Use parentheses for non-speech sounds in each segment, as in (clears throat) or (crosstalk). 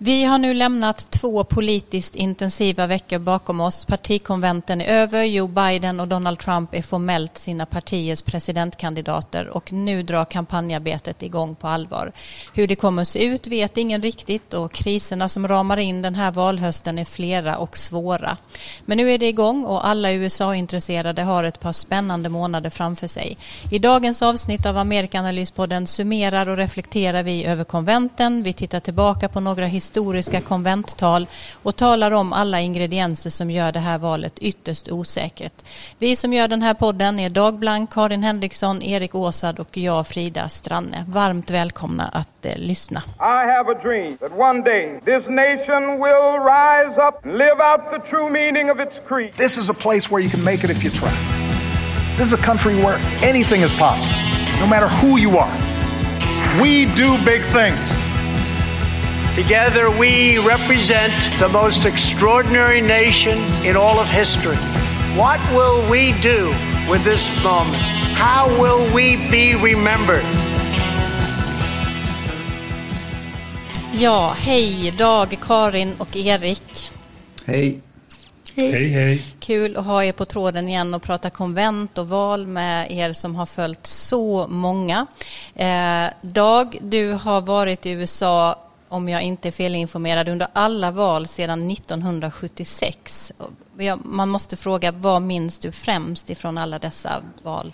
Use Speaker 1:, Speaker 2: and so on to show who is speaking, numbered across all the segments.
Speaker 1: Vi har nu lämnat två politiskt intensiva veckor bakom oss. Partikonventen är över. Joe Biden och Donald Trump är formellt sina partiers presidentkandidater och nu drar kampanjarbetet igång på allvar. Hur det kommer att se ut vet ingen riktigt och kriserna som ramar in den här valhösten är flera och svåra. Men nu är det igång och alla USA-intresserade har ett par spännande månader framför sig. I dagens avsnitt av Amerikanalyspodden summerar och reflekterar vi över konventen. Vi tittar tillbaka på några historier historiska konventtal och talar om alla ingredienser som gör det här valet ytterst osäkert. Vi som gör den här podden är Dag Blank, Karin Henriksson, Erik Åsad och jag Frida Stranne. Varmt välkomna att eh, lyssna.
Speaker 2: I have a dream that one day this nation will rise up and live out the true meaning of its creed.
Speaker 3: This is a place where you can make it if you try. This is a country where anything is possible, no matter who you are. We do big things.
Speaker 4: Together, we represent the most extraordinary nation in all of history. What will we do with this moment? How will we be remembered?
Speaker 1: Ja, hej Dag, Karin och Erik.
Speaker 5: Hej.
Speaker 6: Hej. hej, hej.
Speaker 1: Kul att ha er på tråden igen och prata konvent och val med er som har följt så många. Eh, Dag, du har varit i USA om jag inte är felinformerad, under alla val sedan 1976. Man måste fråga, vad minns du främst ifrån alla dessa val?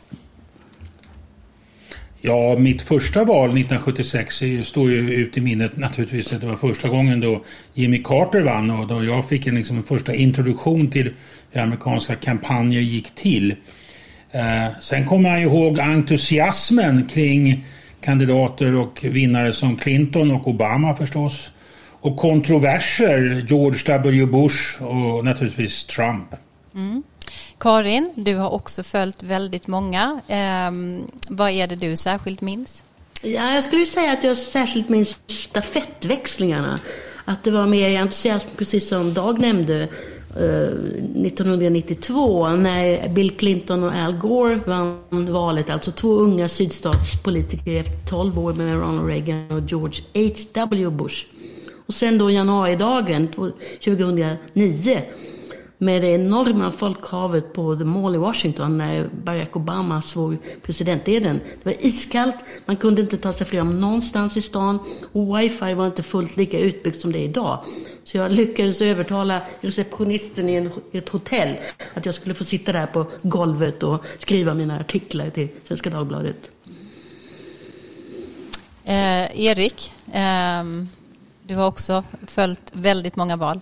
Speaker 6: Ja, mitt första val 1976 står ju ut i minnet naturligtvis att det var första gången då Jimmy Carter vann och då jag fick en liksom, första introduktion till hur amerikanska kampanjer gick till. Eh, sen kommer jag ihåg entusiasmen kring kandidater och vinnare som Clinton och Obama förstås. Och kontroverser, George W Bush och naturligtvis Trump.
Speaker 1: Mm. Karin, du har också följt väldigt många. Eh, vad är det du särskilt minns?
Speaker 7: Ja, jag skulle säga att jag särskilt minns stafettväxlingarna. Att det var mer entusiasm, precis som Dag nämnde, Eh, 1992 när Bill Clinton och Al Gore vann valet. Alltså två unga sydstatspolitiker efter 12 år med Ronald Reagan och George H.W. Bush. Och sen då januaridagen 2009 med det enorma folkhavet på The Mall i Washington när Barack Obama svor presidenteden. Det var iskallt, man kunde inte ta sig fram någonstans i stan och wifi var inte fullt lika utbyggt som det är idag. Så jag lyckades övertala receptionisten i, ett hotell att jag skulle få sitta där på golvet och skriva mina artiklar till Svenska Dagbladet.
Speaker 1: Eh, Erik, eh, du har också följt väldigt många val.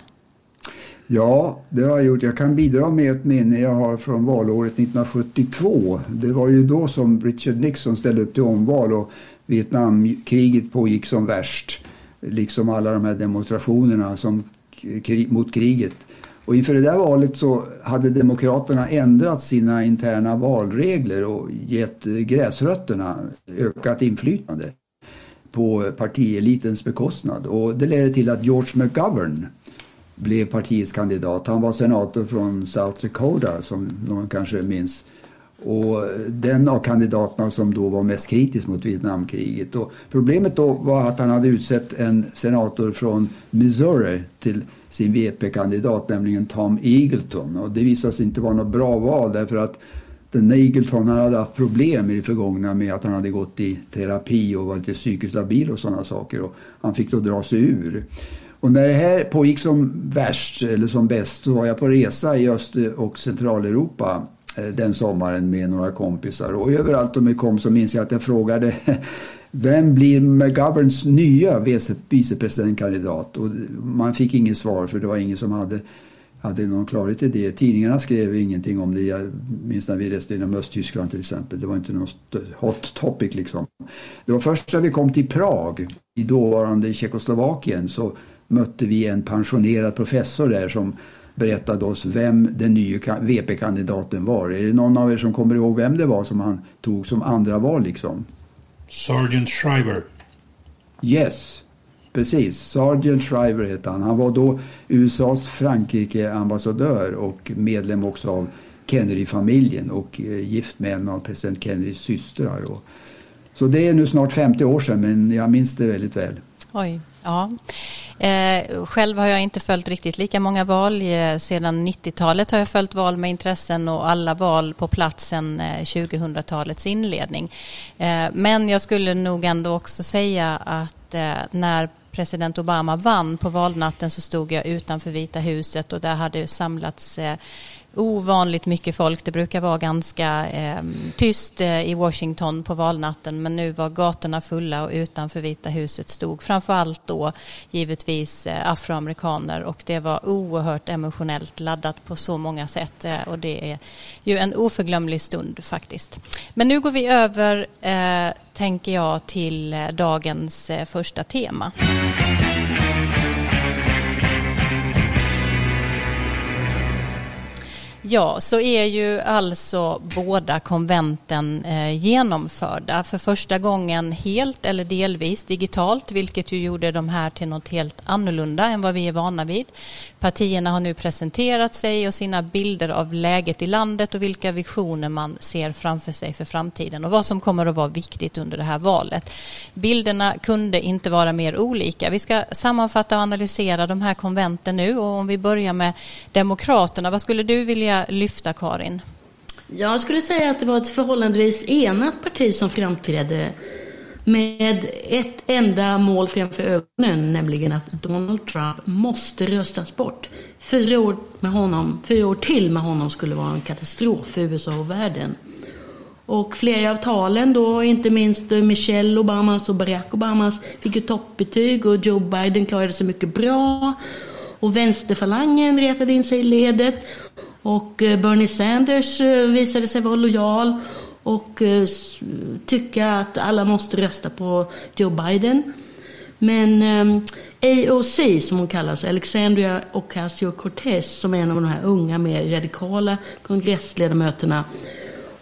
Speaker 5: Ja, det har jag gjort. Jag kan bidra med ett minne jag har från valåret 1972. Det var ju då som Richard Nixon ställde upp till omval och Vietnamkriget pågick som värst. Liksom alla de här demonstrationerna som, mot kriget. Och inför det där valet så hade Demokraterna ändrat sina interna valregler och gett gräsrötterna ökat inflytande på partielitens bekostnad. Och det ledde till att George McGovern blev partiets kandidat. Han var senator från South Dakota som någon kanske minns. Och den av kandidaterna som då var mest kritisk mot Vietnamkriget. Och problemet då var att han hade utsett en senator från Missouri till sin VP-kandidat, nämligen Tom Eagleton. Och det visade sig inte vara något bra val därför att den Eagleton han hade haft problem i det förgångna med att han hade gått i terapi och var lite psykiskt labil och sådana saker. Och han fick då dra sig ur. Och när det här pågick som värst, eller som bäst, så var jag på resa i Öst och Centraleuropa eh, den sommaren med några kompisar. Och överallt de kom så minns jag att jag frågade (laughs) vem blir McGoverns nya vicepresidentkandidat? Och man fick inget svar för det var ingen som hade, hade någon klarhet i det. Tidningarna skrev ingenting om det. Jag minns när vi reste inom Östtyskland till exempel. Det var inte något hot topic liksom. Det var först när vi kom till Prag i dåvarande Tjeckoslovakien så mötte vi en pensionerad professor där som berättade oss vem den nya VP-kandidaten var. Är det någon av er som kommer ihåg vem det var som han tog som andra val liksom?
Speaker 6: Sergeant Shriver.
Speaker 5: Yes, precis. Sergeant Shriver hette han. Han var då USAs Frankrike-ambassadör och medlem också av Kennedy-familjen och eh, gift med en av president Kennedys systrar. Så det är nu snart 50 år sedan men jag minns det väldigt väl.
Speaker 1: Oj, ja. Eh, själv har jag inte följt riktigt lika många val. Eh, sedan 90-talet har jag följt val med intressen och alla val på platsen eh, 2000-talets inledning. Eh, men jag skulle nog ändå också säga att eh, när president Obama vann på valnatten så stod jag utanför Vita huset och där hade samlats eh, ovanligt mycket folk. Det brukar vara ganska eh, tyst eh, i Washington på valnatten men nu var gatorna fulla och utanför Vita huset stod framförallt då givetvis eh, afroamerikaner och det var oerhört emotionellt laddat på så många sätt eh, och det är ju en oförglömlig stund faktiskt. Men nu går vi över, eh, tänker jag, till eh, dagens eh, första tema. Ja, så är ju alltså båda konventen eh, genomförda för första gången helt eller delvis digitalt, vilket ju gjorde de här till något helt annorlunda än vad vi är vana vid. Partierna har nu presenterat sig och sina bilder av läget i landet och vilka visioner man ser framför sig för framtiden och vad som kommer att vara viktigt under det här valet. Bilderna kunde inte vara mer olika. Vi ska sammanfatta och analysera de här konventen nu och om vi börjar med Demokraterna, vad skulle du vilja lyfta, Karin?
Speaker 7: Jag skulle säga att det var ett förhållandevis enat parti som framträdde med ett enda mål framför ögonen, nämligen att Donald Trump måste röstas bort. Fyra år, med honom, fyra år till med honom skulle vara en katastrof för USA och världen. Och flera av talen då, inte minst Michelle Obamas och Barack Obamas, fick ju toppbetyg och Joe Biden klarade sig mycket bra. Och vänsterfalangen retade in sig i ledet. Och eh, Bernie Sanders eh, visade sig vara lojal och eh, tycka att alla måste rösta på Joe Biden. Men AOC, som hon kallas, Alexandria Ocasio-Cortez, som är en av de här unga, mer radikala kongressledamöterna,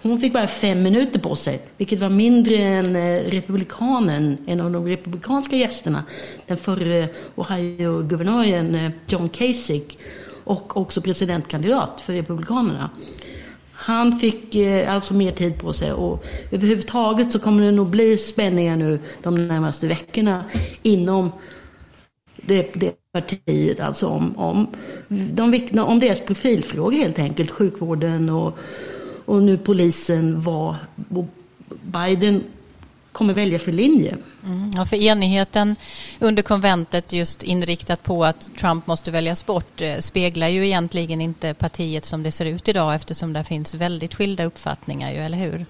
Speaker 7: hon fick bara fem minuter på sig, vilket var mindre än republikanen, en av de republikanska gästerna, den förre Ohio-guvernören John Kasich och också presidentkandidat för Republikanerna. Han fick eh, alltså mer tid på sig och överhuvudtaget så kommer det nog bli spänningar nu de närmaste veckorna inom det, det partiet, alltså om, om, de, om deras profilfrågor helt enkelt, sjukvården och, och nu polisen, vad Biden kommer välja för linje.
Speaker 1: Mm, ja, för enigheten under konventet just inriktat på att Trump måste väljas bort eh, speglar ju egentligen inte partiet som det ser ut idag eftersom det finns väldigt skilda uppfattningar, ju, eller hur?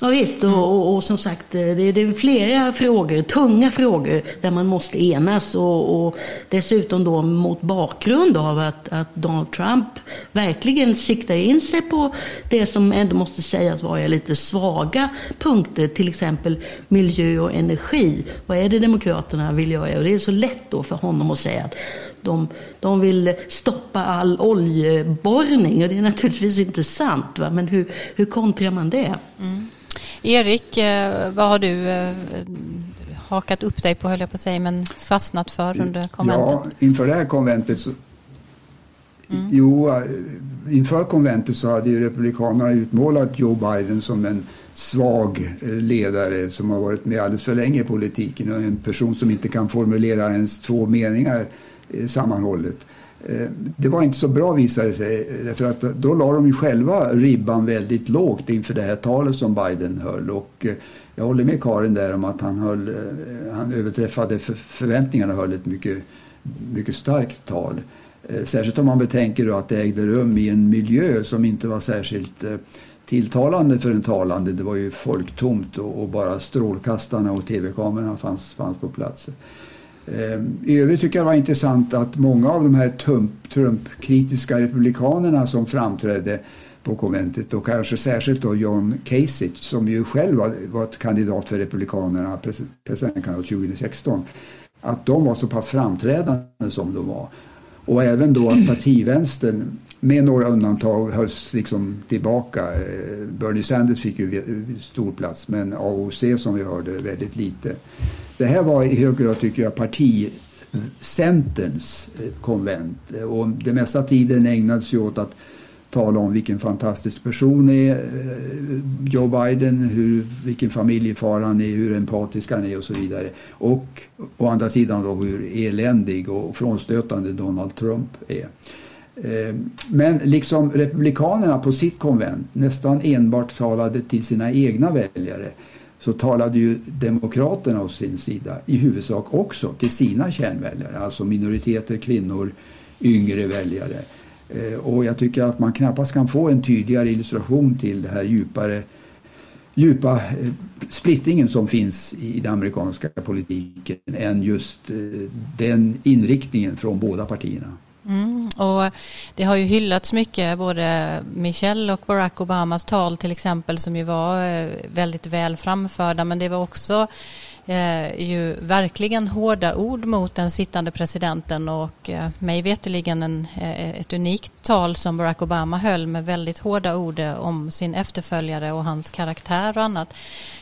Speaker 7: Ja, visst, och, och, och som sagt, eh, det, det, är flera frågor, tunga frågor, där man måste enas. Och, och dessutom då mot bakgrund av att, att, Donald Trump verkligen siktar in sig på det som ändå måste sägas vara lite svaga punkter, till exempel miljö och energi. Vad är det Demokraterna vill göra? Och det är så lätt då för honom att säga att de, de vill stoppa all oljeborrning och det är naturligtvis inte sant. Va? Men hur, hur kontrar man det? Mm.
Speaker 1: Erik, eh, vad har du eh, hakat upp dig på, höll jag på att säga, men fastnat för under konventet?
Speaker 5: Ja, inför det här konventet så Mm. Jo, eh, inför konventet så hade ju Republikanerna utmålat Joe Biden som en svag ledare som har varit med alldeles för länge i politiken och en person som inte kan formulera ens två meningar sammanhållet. Eh, det var inte så bra visade det sig. Eh, för att då la de ju själva ribban väldigt lågt inför det här talet som Biden höll. Och eh, jag håller med Karin där om att han, höll, han överträffade förväntningarna och höll ett mycket, mycket starkt tal. Särskilt om man betänker att det ägde rum i en miljö som inte var särskilt tilltalande för en talande. Det var ju folktomt och bara strålkastarna och tv-kamerorna fanns, fanns på plats. Eh, I övrigt tycker jag det var intressant att många av de här Trump-kritiska republikanerna som framträdde på konventet och kanske särskilt då John Kasich som ju själv var, var kandidat för Republikanerna, presidentkandidat 2016, att de var så pass framträdande som de var. Och även då att partivänstern med några undantag hölls liksom tillbaka. Eh, Bernie Sanders fick ju stor plats men AOC som vi hörde väldigt lite. Det här var i hög grad tycker jag particenterns eh, konvent och det mesta tiden ägnades ju åt att tala om vilken fantastisk person är eh, Joe Biden, hur, vilken familjefar han är, hur empatisk han är och så vidare. Och å andra sidan då hur eländig och frånstötande Donald Trump är. Eh, men liksom republikanerna på sitt konvent nästan enbart talade till sina egna väljare så talade ju demokraterna å sin sida i huvudsak också till sina kärnväljare, alltså minoriteter, kvinnor, yngre väljare. Eh, och jag tycker att man knappast kan få en tydligare illustration till den här djupare djupa eh, splittringen som finns i den amerikanska politiken än just eh, den inriktningen från båda partierna.
Speaker 1: Mm, och det har ju hyllats mycket, både Michelle och Barack Obamas tal till exempel som ju var eh, väldigt väl framförda men det var också eh, ju verkligen hårda ord mot den sittande presidenten och eh, mig veterligen en, eh, ett unikt tal som Barack Obama höll med väldigt hårda ord eh, om sin efterföljare och hans karaktär och annat.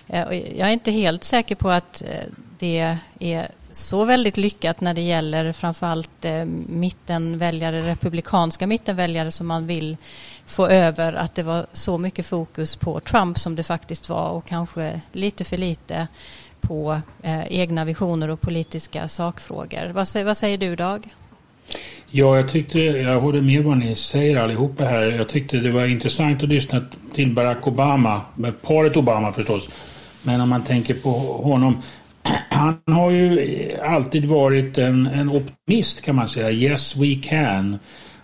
Speaker 1: Eh, och jag är inte helt säker på att eh, det är så väldigt lyckat när det gäller framförallt eh, mittenväljare, republikanska mittenväljare som man vill få över att det var så mycket fokus på Trump som det faktiskt var och kanske lite för lite på eh, egna visioner och politiska sakfrågor. Vad, vad säger du Dag?
Speaker 6: Ja, jag tyckte, jag håller med vad ni säger allihopa här. Jag tyckte det var intressant att lyssna till Barack Obama, med paret Obama förstås. Men om man tänker på honom, (clears throat) han har ju alltid varit en, en optimist kan man säga. Yes we can.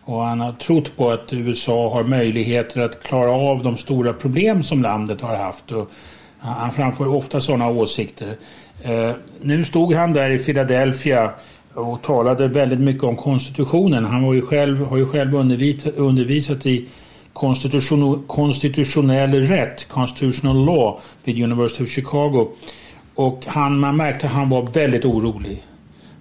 Speaker 6: Och han har trott på att USA har möjligheter att klara av de stora problem som landet har haft. Och han framför ofta sådana åsikter. Eh, nu stod han där i Philadelphia och talade väldigt mycket om konstitutionen. Han var ju själv, har ju själv undervisat, undervisat i konstitution, konstitutionell rätt, constitutional law, vid University of Chicago. Och han, man märkte att han var väldigt orolig.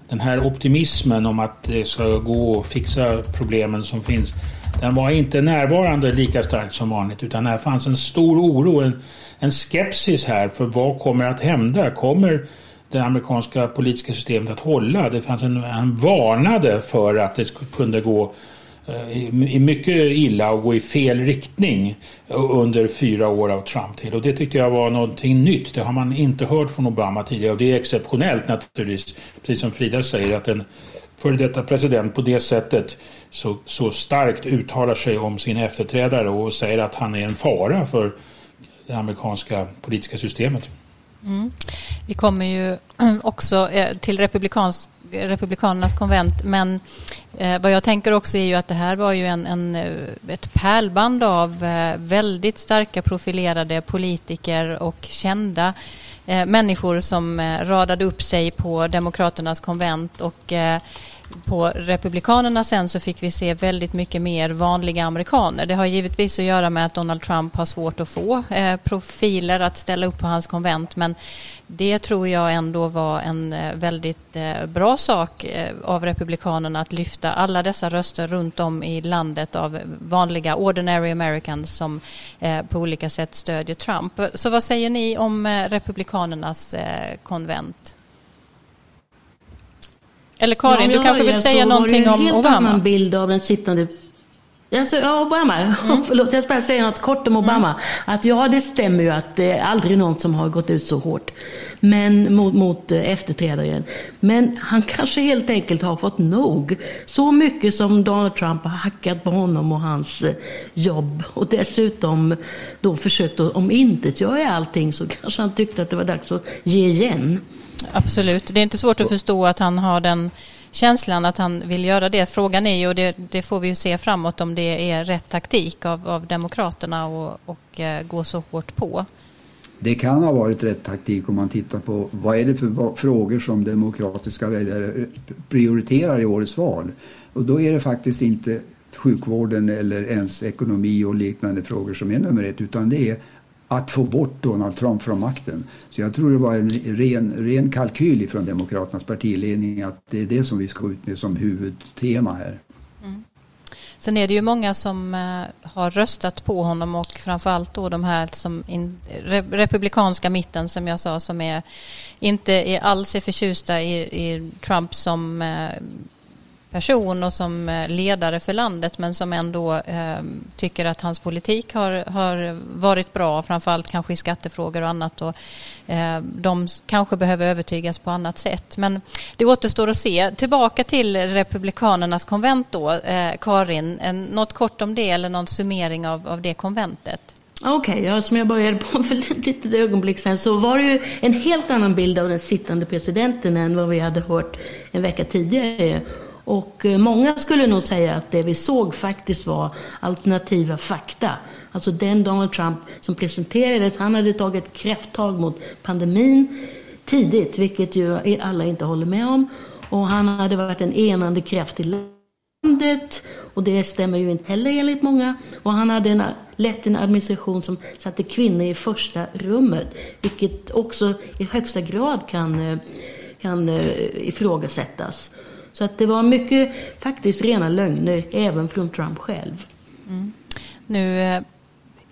Speaker 6: Den här optimismen om att det ska gå att fixa problemen som finns. Den var inte närvarande lika starkt som vanligt utan här fanns en stor oro, en, en skepsis här för vad kommer att hända? Kommer det amerikanska politiska systemet att hålla? Det fanns en, en varnade för att det kunde gå Eh, i mycket illa och gå i fel riktning eh, under fyra år av Trump till. Och det tyckte jag var någonting nytt. Det har man inte hört från Obama tidigare och det är exceptionellt naturligtvis. Precis som Frida säger att en före detta president på det sättet så, så starkt uttalar sig om sin efterträdare och säger att han är en fara för det amerikanska politiska systemet.
Speaker 1: Mm. Vi kommer ju (clears throat) också eh, till republikansk Republikanernas konvent. Men eh, vad jag tänker också är ju att det här var ju en, en eh, ett pärlband av eh, väldigt starka profilerade politiker och kända eh, människor som eh, radade upp sig på Demokraternas konvent. och eh, på Republikanerna sen så fick vi se väldigt mycket mer vanliga amerikaner. Det har givetvis att göra med att Donald Trump har svårt att få eh, profiler att ställa upp på hans konvent men det tror jag ändå var en eh, väldigt eh, bra sak eh, av Republikanerna att lyfta alla dessa röster runt om i landet av vanliga ordinary americans som eh, på olika sätt stödjer Trump. Så vad säger ni om eh, Republikanernas eh, konvent? Eller Karin, ja, du kanske vill säga någonting om Obama? Det
Speaker 7: var en helt annan bild av den sittande Alltså, ja, Obama. Mm. (laughs) Förlåt, jag ska bara säga något kort om Obama. Mm. Att ja, det stämmer ju att det är aldrig någon som har gått ut så hårt men, mot, mot eh, efterträdaren. Men han kanske helt enkelt har fått nog. Så mycket som Donald Trump har hackat på honom och hans eh, jobb och dessutom då försökt att omintetgöra allting så kanske han tyckte att det var dags att ge igen.
Speaker 1: Absolut. Det är inte svårt att förstå att han har den känslan att han vill göra det. Frågan är ju, och det, det får vi ju se framåt, om det är rätt taktik av, av Demokraterna och, och eh, gå så hårt på.
Speaker 5: Det kan ha varit rätt taktik om man tittar på vad är det för frågor som demokratiska väljare prioriterar i årets val. Och då är det faktiskt inte sjukvården eller ens ekonomi och liknande frågor som är nummer ett utan det är att få bort Donald Trump från makten. Så jag tror det var en ren, ren kalkyl från Demokraternas partiledning att det är det som vi ska gå ut med som huvudtema här. Mm.
Speaker 1: Sen är det ju många som eh, har röstat på honom och framförallt då de här som in, republikanska mitten som jag sa som är inte är alls är förtjusta i, i Trump som eh, person och som eh, ledare för landet men som ändå eh, tycker att hans politik har, har varit bra, framförallt kanske i skattefrågor och annat. Och, eh, de kanske behöver övertygas på annat sätt. Men det återstår att se. Tillbaka till Republikanernas konvent då, eh, Karin. Något kort om det eller någon summering av, av det konventet?
Speaker 7: Okej, okay, ja, som jag började på (laughs) för ett litet ögonblick sedan så var det ju en helt annan bild av den sittande presidenten än vad vi hade hört en vecka tidigare. Och eh, många skulle nog säga att det vi såg faktiskt var alternativa fakta. Alltså den Donald Trump som presenterades, han hade tagit kräfttag mot pandemin tidigt, vilket ju alla inte håller med om. Och han hade varit en enande kraft i landet och det stämmer ju inte heller enligt många. Och han hade en, lett en administration som satte kvinnor i första rummet, vilket också i högsta grad kan, eh, kan eh, ifrågasättas. Så att det var mycket faktiskt rena lögner, även från Trump själv.
Speaker 1: Mm. Nu eh,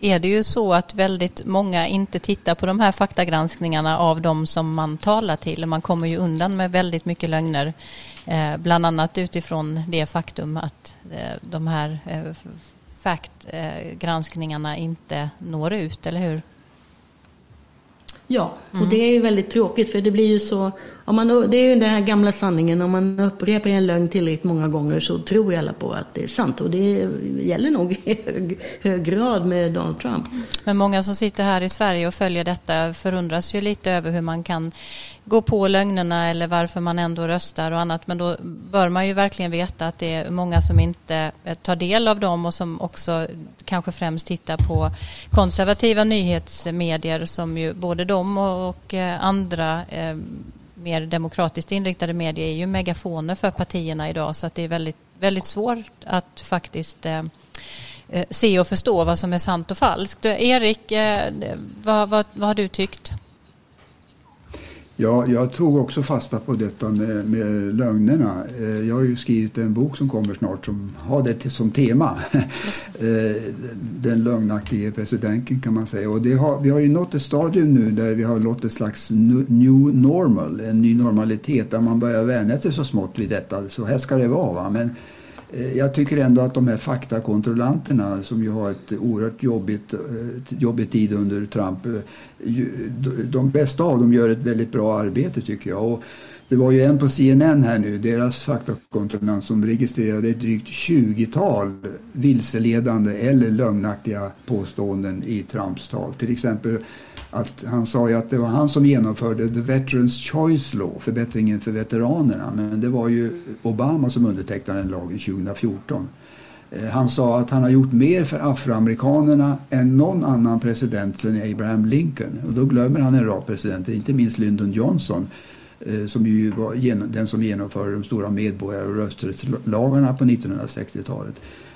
Speaker 1: är det ju så att väldigt många inte tittar på de här faktagranskningarna av de som man talar till. Man kommer ju undan med väldigt mycket lögner. Eh, bland annat utifrån det faktum att eh, de här eh, faktgranskningarna inte når ut, eller hur?
Speaker 7: Ja, och mm. det är ju väldigt tråkigt för det blir ju så, om man, det är ju den här gamla sanningen, om man upprepar en lögn tillräckligt många gånger så tror alla på att det är sant. Och det gäller nog i hög, hög grad med Donald Trump.
Speaker 1: Men många som sitter här i Sverige och följer detta förundras ju lite över hur man kan gå på lögnerna eller varför man ändå röstar och annat. Men då bör man ju verkligen veta att det är många som inte eh, tar del av dem och som också kanske främst tittar på konservativa nyhetsmedier som ju både de och eh, andra eh, mer demokratiskt inriktade medier är ju megafoner för partierna idag så att det är väldigt, väldigt svårt att faktiskt se och förstå vad som är sant och falskt. Erik, vad, vad, vad har du tyckt?
Speaker 5: Ja, jag tog också fasta på detta med, med lögnerna. Eh, jag har ju skrivit en bok som kommer snart som har det som tema. (laughs) Eh, den lögnaktige presidenten kan man säga. Och har, vi har ju nått ett stadium nu där vi har nått ett slags new normal, en ny normalitet där man börjar vänja sig så smått vid detta. Så här ska det vara. Va? Men Eh, jag tycker ändå att de här faktakontrollanterna som ju har ett oerhört jobbigt, eh, jobbigt tid under Trump. Eh, de bästa av dem gör ett väldigt bra arbete tycker jag. Och det var ju en på CNN här nu, deras faktakontrollant som registrerade ett drygt 20-tal vilseledande eller lögnaktiga påståenden i Trumps tal. Till exempel att han sa ju att det var han som genomförde The Veterans Choice Law, förbättringen för veteranerna. Men det var ju Obama som undertecknade den lagen 2014. Eh, han sa att han har gjort mer för afroamerikanerna än någon annan president sedan Abraham Lincoln. Och då glömmer han en rad presidenter, inte minst Lyndon Johnson eh, som ju var den som genomförde de stora medborgar och rösträttslagarna på 1960-talet.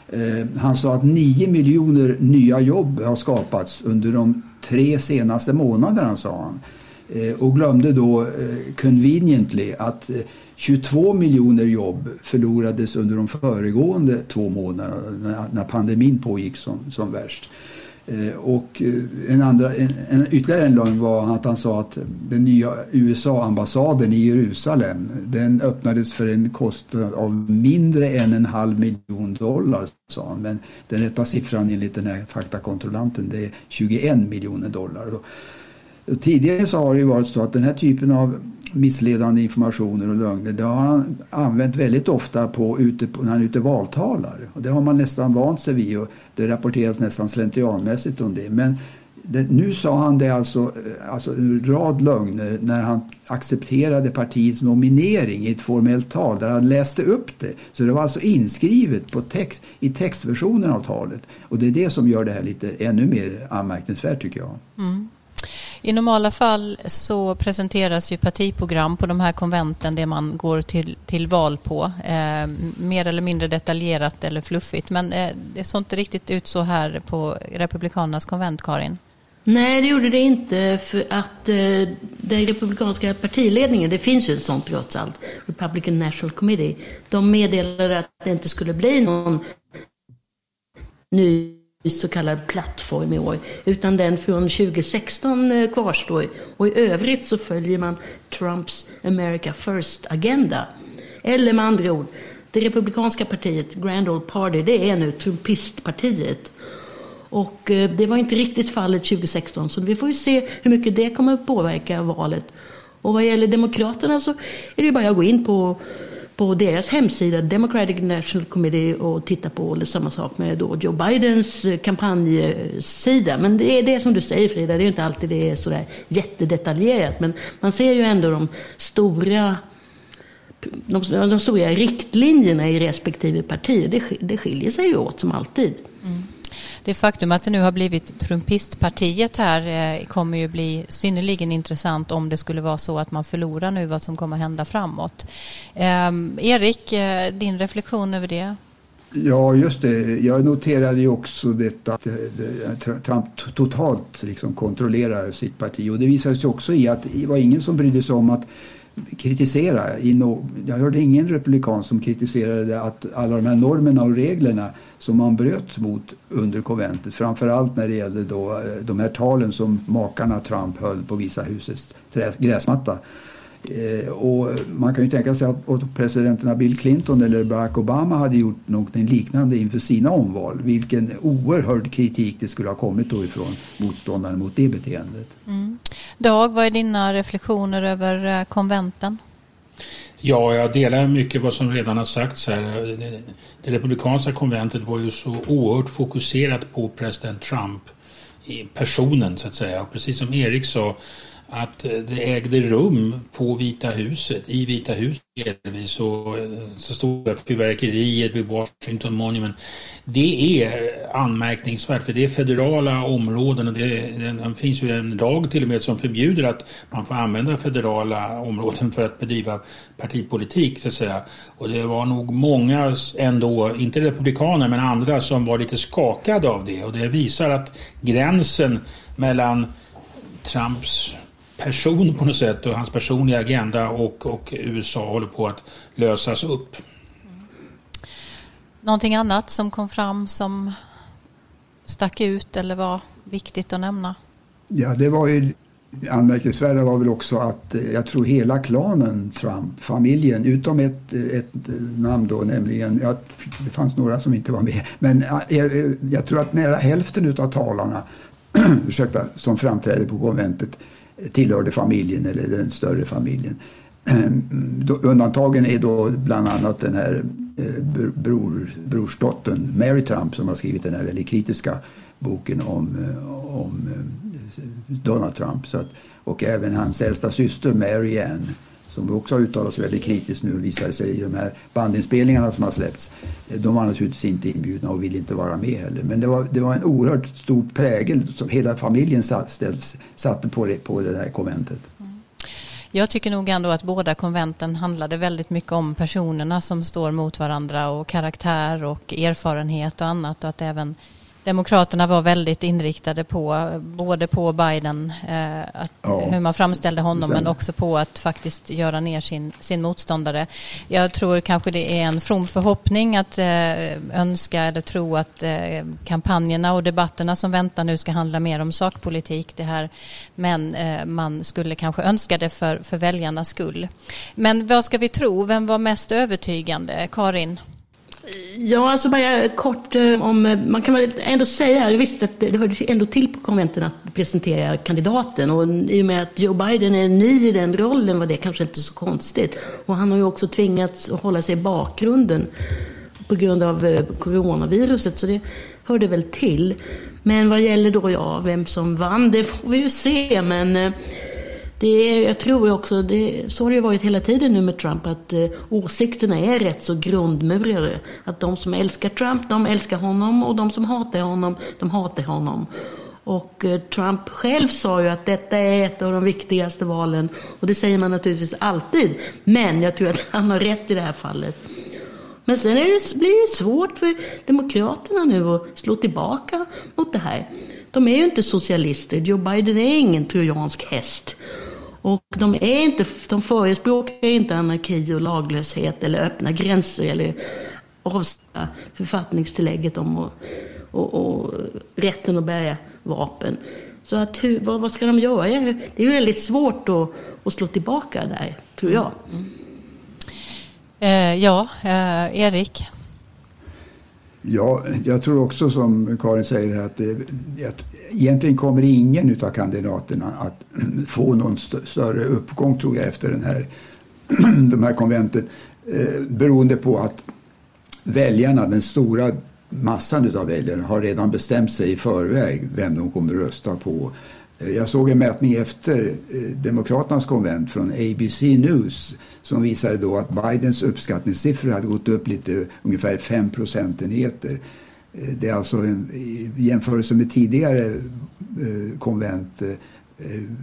Speaker 5: Eh, han sa att 9 miljoner nya jobb har skapats under de tre senaste månaderna, sa han. Eh, och glömde då eh, conveniently att eh, 22 miljoner jobb förlorades under de föregående två månaderna när pandemin pågick som, som värst. Eh, och eh, en andra, en, en, ytterligare en lögn var att han sa att den nya USA-ambassaden i Jerusalem den öppnades för en kostnad av mindre än en halv miljon dollar. Sa han. Men den rätta siffran enligt den här faktakontrollanten det är 21 miljoner dollar. Och tidigare så har det ju varit så att den här typen av missledande informationer och lögner. Det har han använt väldigt ofta på, ute på, när han är ute valtalar. Och det har man nästan vant sig vid och det rapporteras nästan slentrianmässigt om det. Men det, nu sa han det alltså, eh, alltså en rad lögner när han accepterade partiets nominering i ett formellt tal där han läste upp det. Så det var alltså inskrivet på text, i textversionen av talet. Och det är det som gör det här lite ännu mer anmärkningsvärt tycker jag.
Speaker 1: Mm. I normala fall så presenteras ju partiprogram på de här konventen, det man går till, till val på. Eh, mer eller mindre detaljerat eller fluffigt. Men eh, det såg inte riktigt ut så här på Republikanernas konvent, Karin.
Speaker 7: Nej, det gjorde det inte för att eh, den republikanska partiledningen, det finns ju ett sånt trots allt, Republican National Committee, de meddelade att det inte skulle bli någon ny så kallad plattform i år, utan den från 2016 eh, kvarstår. Och i övrigt så följer man Trumps America First-agenda. Eller med andra ord, det republikanska partiet, Grand Old Party, det är nu Trumpistpartiet. Och eh, det var inte riktigt fallet 2016, så vi får ju se hur mycket det kommer att påverka valet. Och vad gäller Demokraterna så är det ju bara att gå in på, på deras hemsida, Democratic National Committee, och titta på samma sak med då Joe Bidens eh, kampanjsida. Men det är det som du säger Frida, det är inte alltid det är sådär jättedetaljerat. Men man ser ju ändå de stora de, de stora riktlinjerna i respektive parti. Det, det skiljer sig ju åt som alltid. Mm.
Speaker 1: Det faktum att det nu har blivit Trumpistpartiet här eh, kommer ju bli synnerligen intressant om det skulle vara så att man förlorar nu vad som kommer att hända framåt. Ehm, Erik, eh, din reflektion över det?
Speaker 5: Ja, just det. Jag noterade ju också detta att eh, Trump totalt liksom kontrollerar sitt parti. Och det visade sig också i att det var ingen som brydde sig om att kritisera. I no, jag hörde ingen republikan som kritiserade att alla de här normerna och reglerna som man bröt mot under konventet. Framförallt när det gällde då, eh, de här talen som makarna Trump höll på Visa husets gräsmatta. Eh, och man kan ju tänka sig att presidenterna Bill Clinton eller Barack Obama hade gjort något liknande inför sina omval. Vilken oerhörd kritik det skulle ha kommit då ifrån motståndarna mot det beteendet. Mm.
Speaker 1: Dag, vad är dina reflektioner över eh, konventen?
Speaker 6: Ja, jag delar mycket vad som redan har sagts här. Det republikanska konventet var ju så oerhört fokuserat på president Trump, personen så att säga. Och precis som Erik sa att eh, det ägde rum på Vita huset, i Vita huset delvis, och eh, så stora fyrverkeriet vid Washington Monument. Det är anmärkningsvärt för det är federala områden och det, det finns ju en lag till och med som förbjuder att man får använda federala områden för att bedriva partipolitik så att säga. Och det var nog många ändå, inte republikaner men andra som var lite skakade av det och det visar att gränsen mellan Trumps person på något sätt och hans personliga agenda och, och USA håller på att lösas upp.
Speaker 1: Någonting annat som kom fram som stack ut eller var viktigt att nämna?
Speaker 5: Ja, det var ju anmärkningsvärda var väl också att eh, jag tror hela klanen Trump, familjen, utom ett, ett namn då, nämligen, ja, det fanns några som inte var med, men jag, jag tror att nära hälften av talarna (clears throat) ursäkta, som framträdde på konventet tillhörde familjen eller den större familjen. Ehm, undantagen är då bland annat den här eh, bror, brorsdottern Mary Trump som har skrivit den här väldigt kritiska boken om, eh, om eh, Donald Trump. Så att, och även hans äldsta syster Mary Ann som också har uttalat sig väldigt kritiskt nu visar sig i de här bandinspelningarna som har släppts. De var naturligtvis inte inbjudna och ville inte vara med heller. Men det var, det var en oerhört stor prägel som hela familjen satt, satte på det, på det här konventet. Mm.
Speaker 1: Jag tycker nog ändå att båda konventen handlade väldigt mycket om personerna som står mot varandra och karaktär och erfarenhet och annat och att även Demokraterna var väldigt inriktade på både på Biden, eh, att, ja, hur man framställde honom, men också på att faktiskt göra ner sin, sin motståndare. Jag tror kanske det är en from förhoppning att eh, önska eller tro att eh, kampanjerna och debatterna som väntar nu ska handla mer om sakpolitik. Det här. Men eh, man skulle kanske önska det för, för väljarnas skull. Men vad ska vi tro? Vem var mest övertygande? Karin?
Speaker 7: Ja, alltså bara kort eh, om, eh, man kan väl ändå säga, visst att det hörde ändå till på konventen att presentera kandidaten och i och med att Joe Biden är ny i den rollen var det kanske inte så konstigt. Och han har ju också tvingats att hålla sig i bakgrunden på grund av eh, coronaviruset, så det hörde väl till. Men vad gäller då, ja, vem som vann, det får vi ju se, men det är, jag tror också, det, så har det varit hela tiden nu med Trump, att eh, åsikterna är rätt så grundmurade. Att de som älskar Trump, de älskar honom och de som hatar honom, de hatar honom. Och eh, Trump själv sa ju att detta är ett av de viktigaste valen. Och det säger man naturligtvis alltid. Men jag tror att han har rätt i det här fallet. Men sen det, blir det svårt för Demokraterna nu att slå tillbaka mot det här. De är ju inte socialister. Joe Biden är ingen trojansk häst. Och de, är inte, de förespråkar inte anarki och laglöshet eller öppna gränser eller avsätta författningstillägget om och, och, och, rätten att bära vapen. Så att, hur, vad, vad, ska de göra? Det är väldigt svårt att, att slå tillbaka där, tror jag. Mm.
Speaker 1: Eh, ja, eh, Erik?
Speaker 5: Ja, jag tror också som Karin säger att, det, att egentligen kommer ingen av kandidaterna att (clears throat) få någon st större uppgång tror jag efter den här, (clears throat) de här konventen. Eh, beroende på att väljarna, den stora massan av väljare har redan bestämt sig i förväg vem de kommer att rösta på. Eh, jag såg en mätning efter eh, Demokraternas konvent från ABC News som visade då att Bidens uppskattningssiffror hade gått upp lite, ungefär 5 procentenheter. Eh, det är alltså en, i jämförelse med tidigare konvent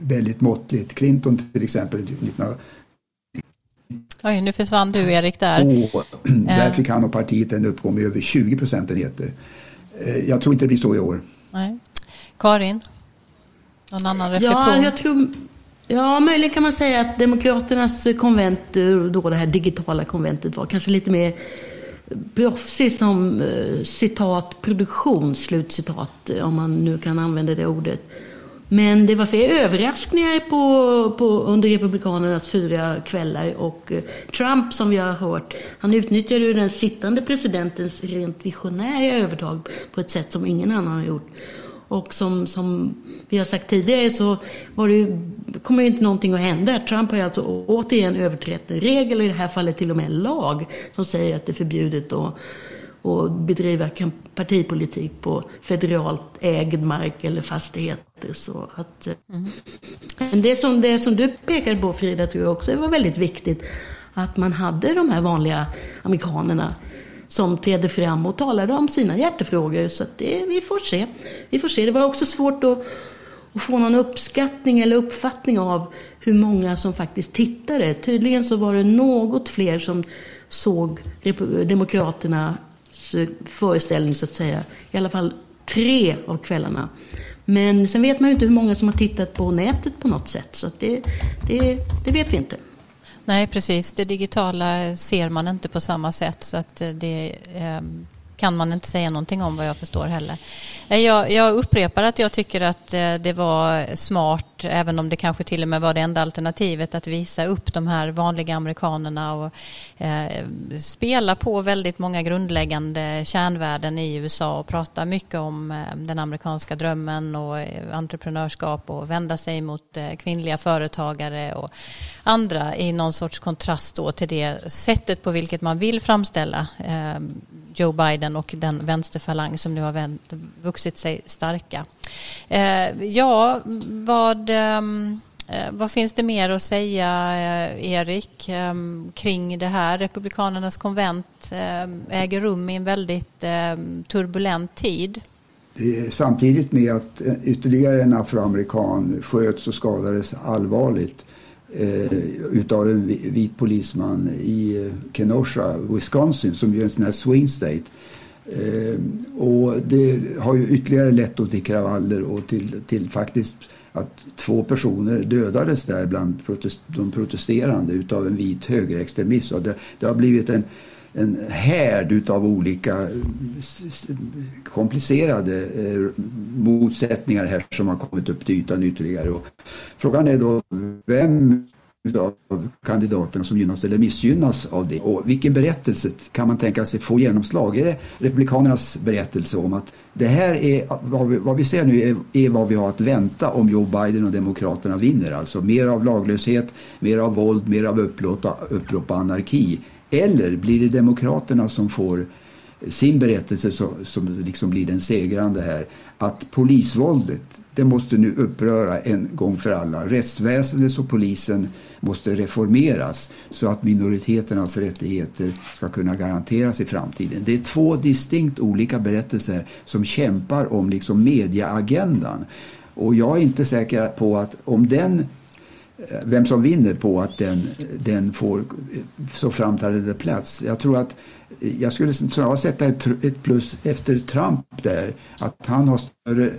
Speaker 5: väldigt måttligt. Clinton till exempel 19
Speaker 1: Oj, nu försvann du Erik där.
Speaker 5: Och, där fick han och partiet en uppgång med över 20 procentenheter. Jag tror inte det blir så i år.
Speaker 1: Nej. Karin? Någon annan reflektion?
Speaker 7: Ja, jag tror, ja, möjligen kan man säga att Demokraternas konvent, då det här digitala konventet, var kanske lite mer proffsig som eh, citat produktion, slutcitat, om man nu kan använda det ordet. Men det var fler överraskningar på, på, under Republikanernas fyra kvällar. Och eh, Trump, som vi har hört, han utnyttjade ju den sittande presidentens rent visionära övertag på ett sätt som ingen annan har gjort. Och som, som vi har sagt tidigare så var det kommer ju inte någonting att hända. Trump har ju alltså återigen överträtt en regel, i det här fallet till och med en lag, som säger att det är förbjudet att, att bedriva partipolitik på federalt ägd mark eller fastigheter. Så att, mm. Men det som, det som du pekade på Frida tror jag också var väldigt viktigt. Att man hade de här vanliga amerikanerna som trädde fram och talade om sina hjärtefrågor. Så det, vi får se. Vi får se. Det var också svårt att, att få någon uppskattning eller uppfattning av hur många som faktiskt tittade. Tydligen så var det något fler som såg Demokraternas eh, föreställning så att säga. I alla fall tre av kvällarna. Men sen vet man ju inte hur många som har tittat på nätet på något sätt. Så det, det, det vet vi inte.
Speaker 1: Nej, precis. Det digitala ser man inte på samma sätt så att eh, det ehm, kan man inte säga någonting om vad jag förstår heller. Eh, jag, jag upprepar att jag tycker att eh, det var smart, även om det kanske till och med var det enda alternativet, att visa upp de här vanliga amerikanerna och eh, spela på väldigt många grundläggande kärnvärden i USA och prata mycket om eh, den amerikanska drömmen och eh, entreprenörskap och vända sig mot eh, kvinnliga företagare och andra i någon sorts kontrast då till det sättet på vilket man vill framställa Joe Biden och den vänsterfalang som nu har vuxit sig starka. Eh, ja, vad, ehm, eh, vad finns det mer att säga, eh, Erik, ehm, kring det här? Republikanernas konvent ehm, äger rum i en väldigt turbulent tid.
Speaker 5: Samtidigt med att eh, ytterligare en afroamerikan sköts och skadades allvarligt eh, utav en vit polisman i eh, Kenosha, Wisconsin, som ju är en sån här swing state. Eh, och det har ju ytterligare lett då till kravaller och till, till faktiskt att två personer dödades där bland protest, de protesterande utav en vit högerextremist. Och det, det har blivit en en härd utav olika komplicerade eh, motsättningar här som har kommit upp till ytan ytterligare. Och frågan är då vem av kandidaterna som gynnas eller missgynnas av det. Och vilken berättelse kan man tänka sig få genomslag? Är det Republikanernas berättelse om att det här är vad vi, vad vi ser nu är, är, vad vi har att vänta om Joe Biden och Demokraterna vinner. Alltså mer av laglöshet, mer av våld, mer av upplopp och anarki. Eller blir det Demokraterna som får sin berättelse som, som liksom blir den segrande här. Att polisvåldet, det måste nu uppröra en gång för alla. Rättsväsendet och polisen måste reformeras så att minoriteternas rättigheter ska kunna garanteras i framtiden. Det är två distinkt olika berättelser som kämpar om liksom mediaagendan. Och jag är inte säker på att om den Eh, vem som vinner på att den, den får eh, så framträdande plats. Jag tror att eh, jag skulle snarare sätta ett, plus efter Trump där. Att han har större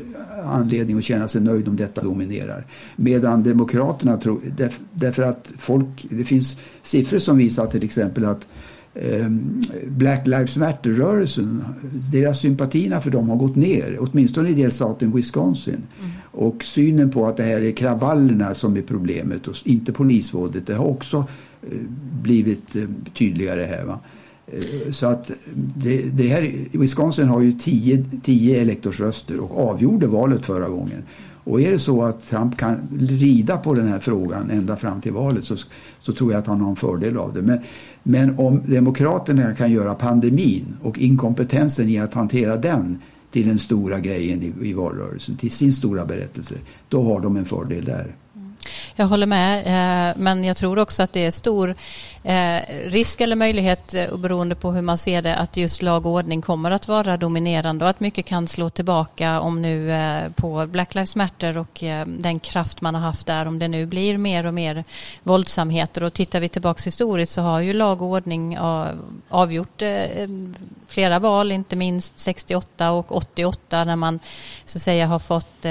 Speaker 5: anledning att känna sig nöjd om detta dominerar. Medan Demokraterna tror, därför att folk, det finns siffror som visar till exempel att ehm, Black Lives Matter-rörelsen, deras sympatierna för dem har gått ner, åtminstone i delstaten Wisconsin. Mm. Och synen på att det här är kravallerna som är problemet och inte polisvåldet, det har också eh, blivit eh, tydligare här. Va? Eh, så att det, det här, Wisconsin har ju 10 elektorsröster och avgjorde valet förra gången. Och är det så att Trump kan rida på den här frågan ända fram till valet så, så tror jag att han har en fördel av det. Men, men om Demokraterna kan göra pandemin och inkompetensen i att hantera den till den stora grejen i, i valrörelsen, till sin stora berättelse, då har de en fördel där.
Speaker 1: Jag håller med, eh, men jag tror också att det är stor eh, risk eller möjlighet, eh, beroende på hur man ser det, att just lag och ordning kommer att vara dominerande och att mycket kan slå tillbaka om nu eh, på Black Lives Matter och eh, den kraft man har haft där, om det nu blir mer och mer våldsamheter. Och tittar vi tillbaks historiskt så har ju lag och ordning avgjort eh, flera val, inte minst 68 och 88 när man så att säga har fått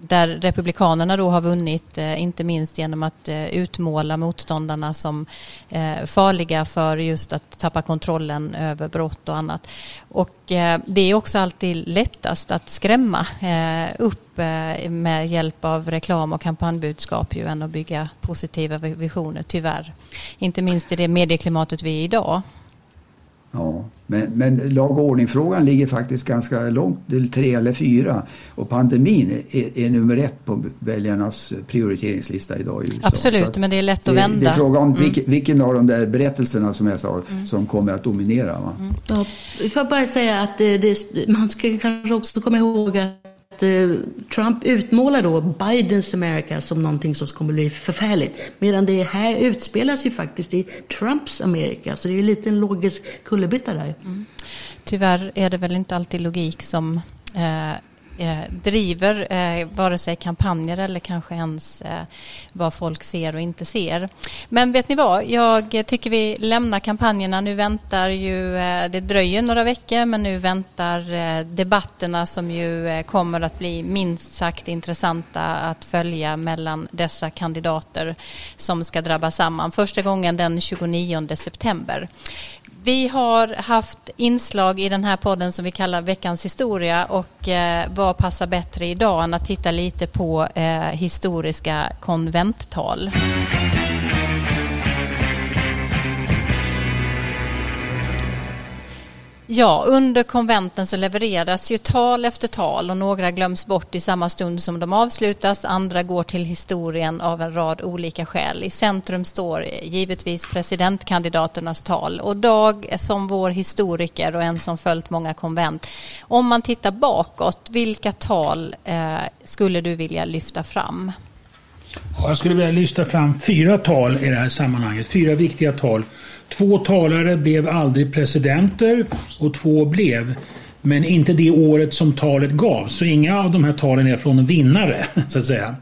Speaker 1: där republikanerna då har vunnit, inte minst genom att utmåla motståndarna ungdomarna som eh, farliga för just att tappa kontrollen över brott och annat. Och eh, det är också alltid lättast att skrämma eh, upp eh, med hjälp av reklam och kampanjbudskap ju än att bygga positiva visioner, tyvärr. Inte minst i det medieklimatet vi är idag.
Speaker 5: Ja, men, men lag och ordning-frågan ligger faktiskt ganska långt, till tre eller fyra. Och pandemin är, är nummer ett på väljarnas prioriteringslista idag i USA.
Speaker 1: Absolut, men det är lätt att vända.
Speaker 5: Det är fråga om mm. vilken, vilken, av de där berättelserna som jag sa mm. som kommer att dominera. Va? Mm.
Speaker 7: Ja, får jag bara säga att det, det, man ska kanske också komma ihåg att Eh, Eh, Trump utmålar då Bidens Amerika som någonting som kommer bli förfärligt. Medan det här utspelas ju faktiskt i Trumps Amerika. Så det är ju lite en logisk kullerbytta där. Mm.
Speaker 1: Tyvärr är det väl inte alltid logik som eh, Eh, driver eh, vare sig kampanjer eller kanske ens eh, vad folk ser och inte ser. Men vet ni vad, jag tycker vi lämnar kampanjerna. Nu väntar ju, eh, det dröjer några veckor, men nu väntar eh, debatterna som ju eh, kommer att bli minst sagt intressanta att följa mellan dessa kandidater som ska drabba samman. Första gången den 29 september. Vi har haft inslag i den här podden som vi kallar Veckans historia och eh, vad passar bättre idag än att titta lite på eh, historiska konventtal. Ja, under konventen så levereras ju tal efter tal och några glöms bort i samma stund som de avslutas. Andra går till historien av en rad olika skäl. I centrum står givetvis presidentkandidaternas tal och Dag som vår historiker och en som följt många konvent. Om man tittar bakåt, vilka tal eh, skulle du vilja lyfta fram?
Speaker 6: Jag skulle vilja lyfta fram fyra tal i det här sammanhanget, fyra viktiga tal Två talare blev aldrig presidenter och två blev. Men inte det året som talet gavs. Så inga av de här talen är från vinnare, (laughs) så att säga.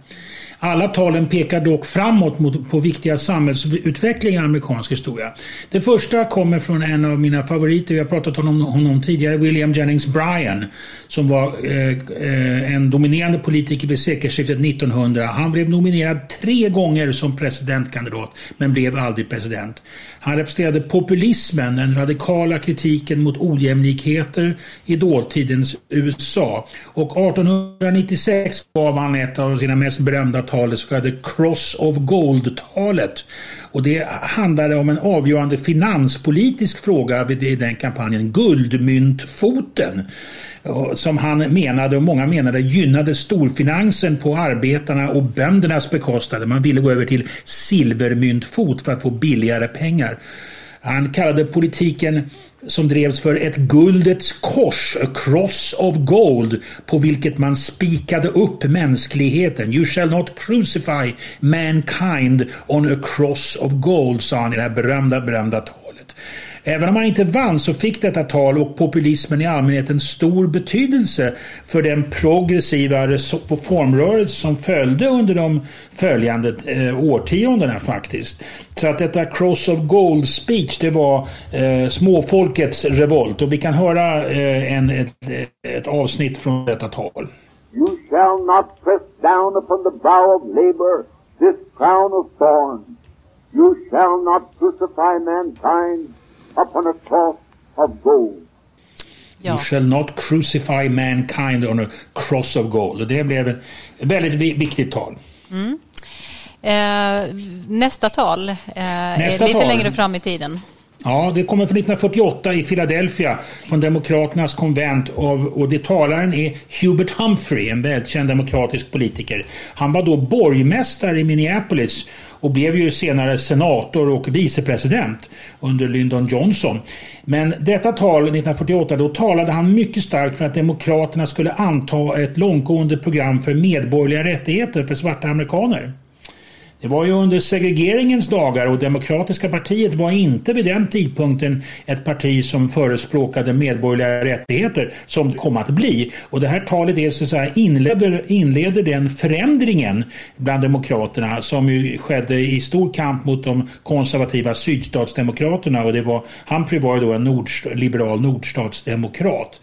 Speaker 6: Alla talen pekar dock framåt mot, på viktiga samhällsutvecklingar i amerikansk historia. Det första kommer från en av mina favoriter, vi har pratat om honom tidigare, William Jennings Bryan, som var eh, eh en dominerande politiker vid sekelskiftet 1900. Han blev nominerad tre gånger som presidentkandidat, men blev aldrig president. Han representerade populismen, den radikala kritiken mot ojämlikheter i dåtidens USA. Och 1896 gav han ett av sina mest berömda talet, så kallade Cross of Gold-talet. Och det handlade om en avgörande finanspolitisk fråga vid den kampanjen, guldmyntfoten som han menade och många menade gynnade storfinansen på arbetarna och böndernas bekostnad. Man ville gå över till silvermyntfot för att få billigare pengar. Han kallade politiken som drevs för ett guldets kors, a cross of gold, på vilket man spikade upp mänskligheten. You shall not crucify mankind on a cross of gold, sa han i det här berömda, berömda. Även om han inte vann så fick detta tal och populismen i allmänhet en stor betydelse för den progressiva reformrörelse som följde under de följande eh, årtiondena faktiskt. Så att detta Cross of Gold speech det var eh, småfolkets revolt och vi kan höra eh, en, ett, ett avsnitt från detta tal.
Speaker 8: You shall not press down upon the brow of labor this crown of thorns. You shall not crucify mankind upon a cross of gold.
Speaker 6: Ja. You shall not crucify mankind on a cross of gold. Och det blev ett väldigt viktigt tal. Mm.
Speaker 1: Eh, nästa tal eh, nästa är lite tal. längre fram i tiden.
Speaker 6: Ja, det kommer från 1948 i Philadelphia från Demokraternas konvent av, och det talaren är Hubert Humphrey, en välkänd demokratisk politiker. Han var då borgmästare i Minneapolis och blev ju senare senator och vicepresident under Lyndon Johnson. Men detta tal 1948 då talade han mycket starkt för att Demokraterna skulle anta ett långtgående program för medborgerliga rättigheter för svarta amerikaner. Det var ju under segregeringens dagar och Demokratiska partiet var inte vid den tidpunkten ett parti som förespråkade medborgerliga rättigheter som det kom att bli. Och det här talet är så att säga inleder, inleder den förändringen bland demokraterna som ju skedde i stor kamp mot de konservativa sydstatsdemokraterna och det var, Humphrey var ju då en nordst liberal nordstatsdemokrat.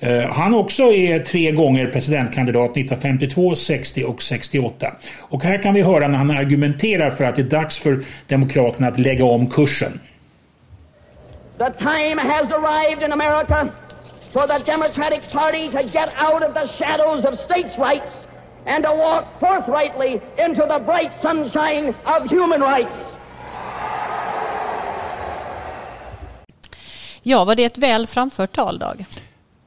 Speaker 6: Eh, han också är tre gånger presidentkandidat 1952, 60 och 68. Och här kan vi höra när han argumenterar för att det är dags för Demokraterna att lägga om kursen.
Speaker 9: The time has arrived in America for the Democratic Party to get out of the shadows of states' rights and to walk forthrightly into the bright sunshine of human rights.
Speaker 1: Ja, var det ett väl framfört tal, Dag?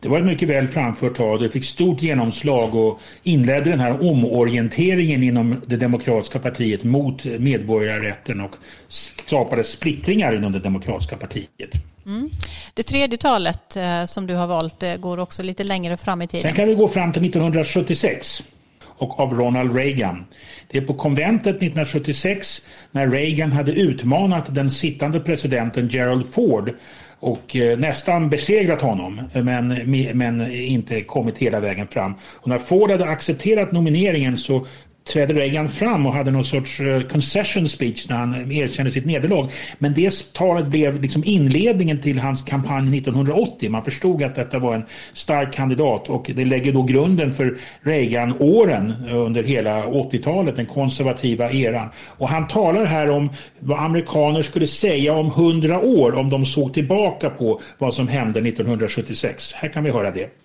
Speaker 6: Det var ett mycket väl framfört tal. Det fick stort genomslag och inledde den här omorienteringen inom det demokratiska partiet mot medborgarrätten och skapade splittringar inom det demokratiska partiet.
Speaker 1: Mm. Det tredje talet eh, som du har valt eh, går också lite längre fram i tiden.
Speaker 6: Sen kan vi gå fram till 1976 och av Ronald Reagan. Det är på konventet 1976 när Reagan hade utmanat den sittande presidenten Gerald Ford och eh, nästan besegrat honom men, men inte kommit hela vägen fram. Och när Ford hade accepterat nomineringen så trädde Reagan fram och hade någon sorts eh, concession speech när han erkände sitt nederlag. Men det talet blev liksom inledningen till hans kampanj 1980. Man förstod att detta var en stark kandidat och det lägger då grunden för Reagan-åren eh, under hela 80-talet, den konservativa eran. Och han talar här om vad amerikaner skulle säga om hundra år om de såg tillbaka på vad som hände 1976. Här kan vi höra det.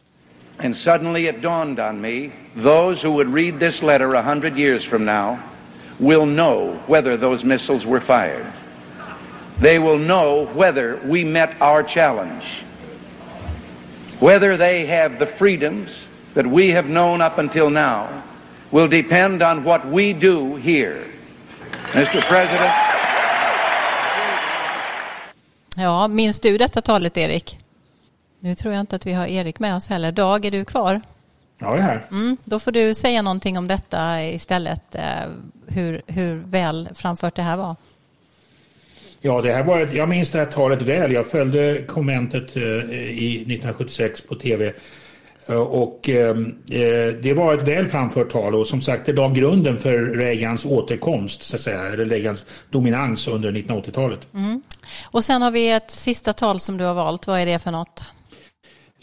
Speaker 10: And suddenly it dawned on me those who would read this letter a hundred years from now will know whether those missiles were fired. They will know whether we met our challenge, whether they have the freedoms that we have known up until now will depend on what we do here. Mr. President.
Speaker 1: Ja, minns du detta talet, Erik? Nu tror jag inte att vi har Erik med oss heller. Dag, är du kvar?
Speaker 6: Ja, jag är här.
Speaker 1: Mm, då får du säga någonting om detta istället, eh, hur, hur väl framfört det här var.
Speaker 6: Ja, det här var ett, jag minns det här talet väl. Jag följde konventet eh, i 1976 på tv. Eh, och eh, det var ett väl framfört tal och som sagt det la grunden för Reagans återkomst, så att säga, eller Reagans dominans under 1980-talet. Mm.
Speaker 1: Och sen har vi ett sista tal som du har valt. Vad är det för något?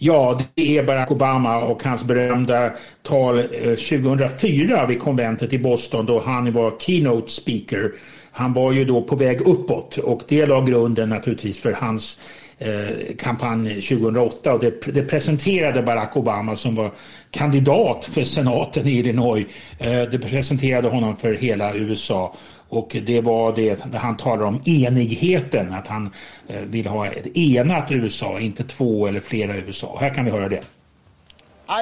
Speaker 6: Ja, det är Barack Obama och hans berömda tal eh, 2004 vid konventet i Boston då han var keynote speaker. Han var ju då på väg uppåt och det la grunden naturligtvis för hans Eh, kampanj 2008 och det, det, presenterade Barack Obama som var kandidat för senaten i Illinois. Eh, det presenterade honom för hela USA och det var det där han talade om enigheten, att han eh, vill ha ett enat USA, inte två eller flera USA. Här kan vi höra det.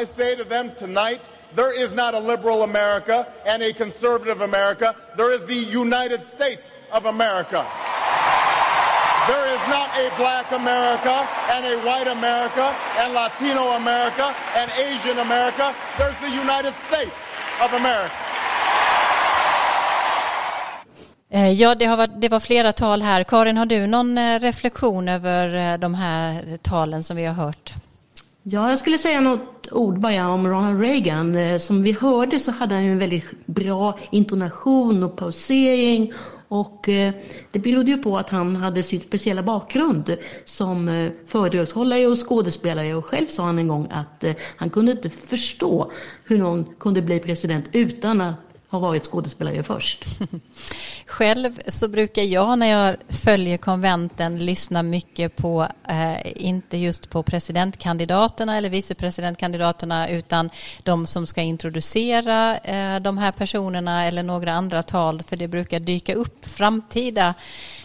Speaker 11: I say to them tonight, there is not a liberal America and a conservative America. There is the United States of America. There is not a black America and a white America and Latino America and Asian America. There's the United States of America.
Speaker 1: Eh, ja, det, har varit, det var flera tal här. Karin, har du någon eh, reflektion över eh, de här talen som vi har hört?
Speaker 7: Ja, jag skulle säga något ord bara om Ronald Reagan. Som vi hörde så hade han en väldigt bra intonation och pausering. Och eh, det berodde ju på att han hade sin speciella bakgrund som eh, föredragshållare och skådespelare. Och själv sa han en gång att eh, han kunde inte förstå hur någon kunde bli president utan att har varit skådespelare först. (laughs)
Speaker 1: Själv så brukar jag när jag följer konventen lyssna mycket på, eh, inte just på presidentkandidaterna eller vicepresidentkandidaterna utan de som ska introducera eh, de här personerna eller några andra tal för det brukar dyka upp framtida